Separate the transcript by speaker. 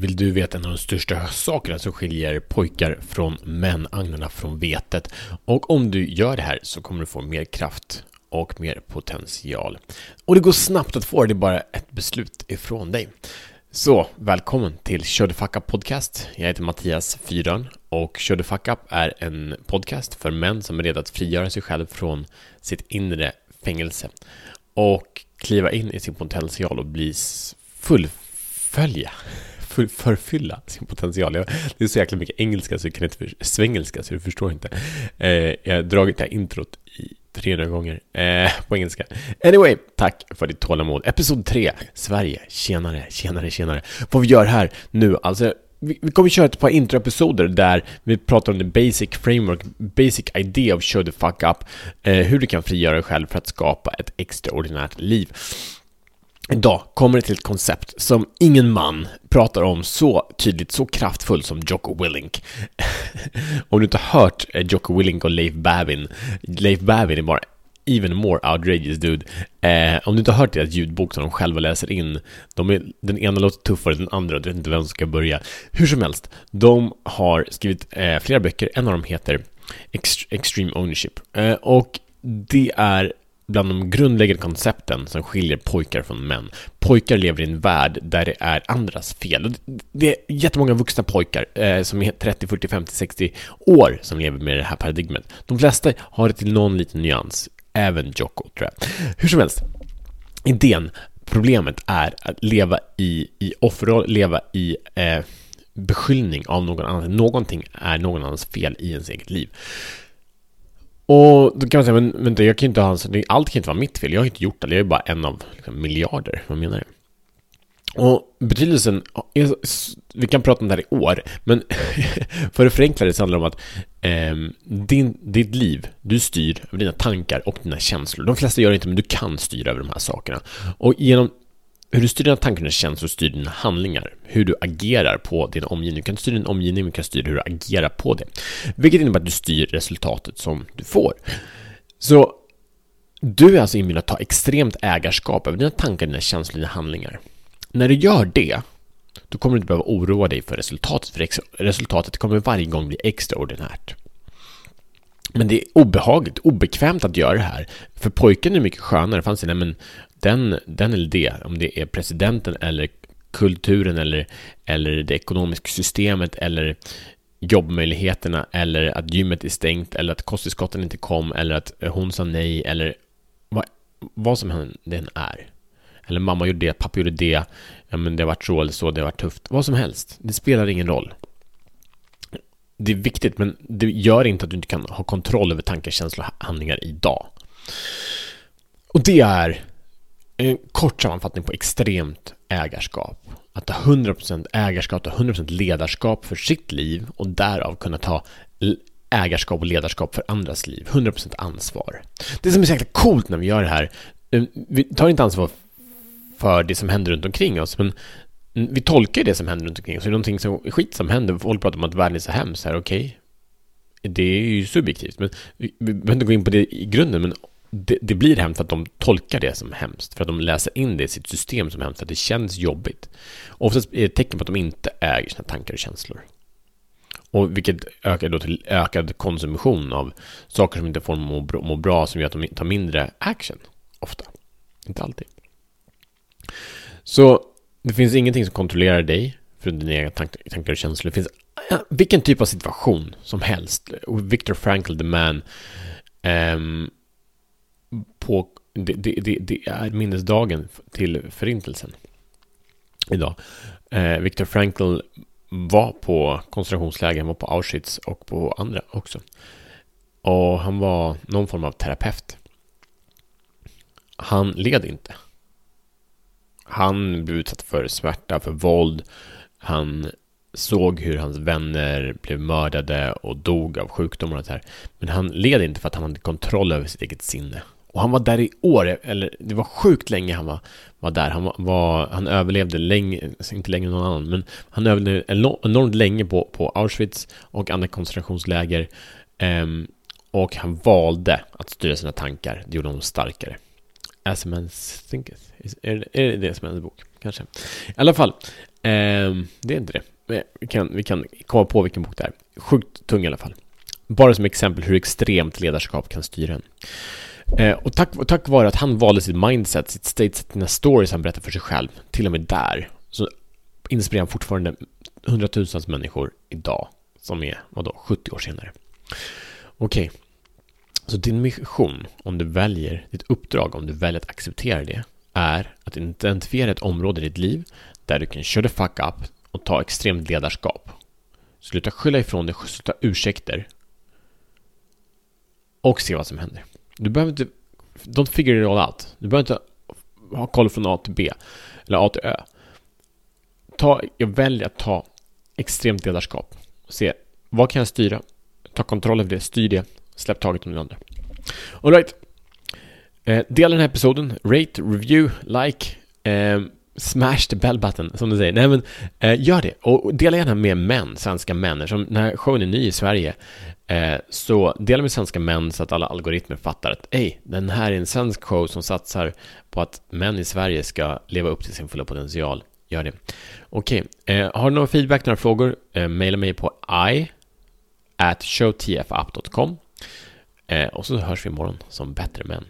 Speaker 1: Vill du veta en av de största sakerna som skiljer pojkar från män, agnarna från vetet? Och om du gör det här så kommer du få mer kraft och mer potential. Och det går snabbt att få det, det är bara ett beslut ifrån dig. Så, välkommen till Kör du Fuck Up Podcast. Jag heter Mattias Fyrön och Kör du Fuck Up är en podcast för män som är redo att frigöra sig själv från sitt inre fängelse och kliva in i sin potential och bli fullfölja för, förfylla sin potential. det är så jäkla mycket engelska så jag kan inte för, svengelska så du förstår inte. Eh, jag har dragit det här introt i 300 gånger eh, på engelska. Anyway, tack för ditt tålamod. Episod 3, Sverige. Tjenare, tjenare, tjenare. Vad vi gör här nu, alltså vi, kommer köra ett par introepisoder där vi pratar om the basic framework, basic idea of show the fuck up, eh, hur du kan frigöra dig själv för att skapa ett extraordinärt liv. Idag kommer det till ett koncept som ingen man pratar om så tydligt, så kraftfullt som Jocko Willink. om du inte har hört eh, Jocko Willink och Leif Babin, Leif Babin är bara even more outrageous dude. Eh, om du inte har hört deras ljudbok som de själva läser in, de är, den ena låter tuffare än den andra, du vet inte vem som ska börja. Hur som helst, de har skrivit eh, flera böcker, en av dem heter Extreme Ownership. Eh, och det är bland de grundläggande koncepten som skiljer pojkar från män. Pojkar lever i en värld där det är andras fel. Det är jättemånga vuxna pojkar eh, som är 30, 40, 50, 60 år som lever med det här paradigmet. De flesta har det till någon liten nyans, även Jocko tror jag. Hur som helst, idén, problemet är att leva i, i offerroll, leva i eh, beskyllning av någon annan. Någonting är någon annans fel i ens eget liv. Och då kan man säga, men vänta, jag kan inte ha, allt kan inte vara mitt fel. Jag har inte gjort det, jag är bara en av liksom, miljarder. Vad menar du? Och betydelsen, vi kan prata om det här i år, men för att förenkla det så handlar det om att eh, din, ditt liv, du styr över dina tankar och dina känslor. De flesta gör det inte, men du kan styra över de här sakerna. Och genom hur du styr dina tankar och känslor styr dina handlingar. Hur du agerar på din omgivning. Du kan styra din omgivning, men du kan styra hur du agerar på det. Vilket innebär att du styr resultatet som du får. Så du är alltså inbjuden att ta extremt ägarskap över dina tankar, dina känslor, dina handlingar. När du gör det, då kommer du inte behöva oroa dig för resultatet, för resultatet kommer varje gång bli extraordinärt. Men det är obehagligt, obekvämt att göra det här. För pojken är mycket skönare, för han säger, nej men den, den eller det, om det är presidenten eller kulturen eller, eller det ekonomiska systemet eller jobbmöjligheterna eller att gymmet är stängt eller att kosttillskotten inte kom eller att hon sa nej eller vad, vad som den är. Eller mamma gjorde det, pappa gjorde det, ja men det har varit så eller så, det har varit tufft. Vad som helst, det spelar ingen roll. Det är viktigt, men det gör inte att du inte kan ha kontroll över tankar, känslor och handlingar idag. Och det är en kort sammanfattning på extremt ägarskap. Att ha 100% ägarskap, och 100% ledarskap för sitt liv och därav kunna ta ägarskap och ledarskap för andras liv. 100% ansvar. Det som är så jäkla coolt när vi gör det här, eh, vi tar inte ansvar för det som händer runt omkring oss, men vi tolkar det som händer runt omkring oss. Det är någonting som skit som händer. Folk pratar om att världen är så hemsk, Okej, okay. det är ju subjektivt, men vi behöver inte gå in på det i grunden, men det, det, blir hemskt för att de tolkar det som hemskt, för att de läser in det i sitt system som hemskt, för att det känns jobbigt. Oftast är det ett tecken på att de inte äger sina tankar och känslor. Och vilket ökar då till ökad konsumtion av saker som inte får dem må, må bra, som gör att de tar mindre action, ofta. Inte alltid. Så det finns ingenting som kontrollerar dig, förutom dina egna tankar och känslor. Det finns vilken typ av situation som helst. Viktor Frankl, the man, um, på, det, det, det, är minnesdagen till förintelsen idag. Eh, Viktor Frankl var på koncentrationsläger, han var på Auschwitz och på andra också. Och han var någon form av terapeut. Han led inte. Han blev utsatt för smärta, för våld. Han såg hur hans vänner blev mördade och dog av sjukdomar och så här. Men han led inte för att han hade kontroll över sitt eget sinne. Och han var där i år, eller det var sjukt länge han var, var där. Han, var, han överlevde länge, inte längre än någon annan, men han överlevde enormt länge på, på Auschwitz och andra koncentrationsläger. Um, och han valde att styra sina tankar. Det gjorde honom starkare. As a man thinketh. Är, är det det som är hans bok? Kanske. I alla fall. um, det är inte det. Vi kan, vi kan komma på vilken bok det är. Sjukt tung i alla fall. Bara som exempel hur extremt ledarskap kan styra en. Eh, och tack, tack vare att han valde sitt mindset, sitt stateset, sina stories han berättar för sig själv, till och med där, så inspirerar han fortfarande hundratusentals människor idag, som är, vadå, 70 år senare. Okej, okay. så din mission, om du väljer, ditt uppdrag, om du väljer att acceptera det, är att identifiera ett område i ditt liv där du kan köra fuck up och ta extremt ledarskap. Sluta skylla ifrån dig, sluta ursäkter och se vad som händer. Du behöver inte... Don't figure it all out. Du behöver inte ha koll från A till B eller A till Ö. Ta, jag väljer att ta extremt ledarskap. Se, vad kan jag styra? Ta kontroll över det, styr det, släpp taget om det andra. Alright. Eh, dela den här episoden, rate, review, like. Eh, Smash the bell button, som du säger. Nej, men eh, gör det. Och dela gärna med män, svenska män. Som när showen är ny i Sverige, eh, så dela med svenska män så att alla algoritmer fattar att hej, den här är en svensk show som satsar på att män i Sverige ska leva upp till sin fulla potential. Gör det. Okej, okay. eh, har du någon feedback, några frågor, eh, mejla mig på i at showtfapp.com. Eh, och så hörs vi imorgon som bättre män.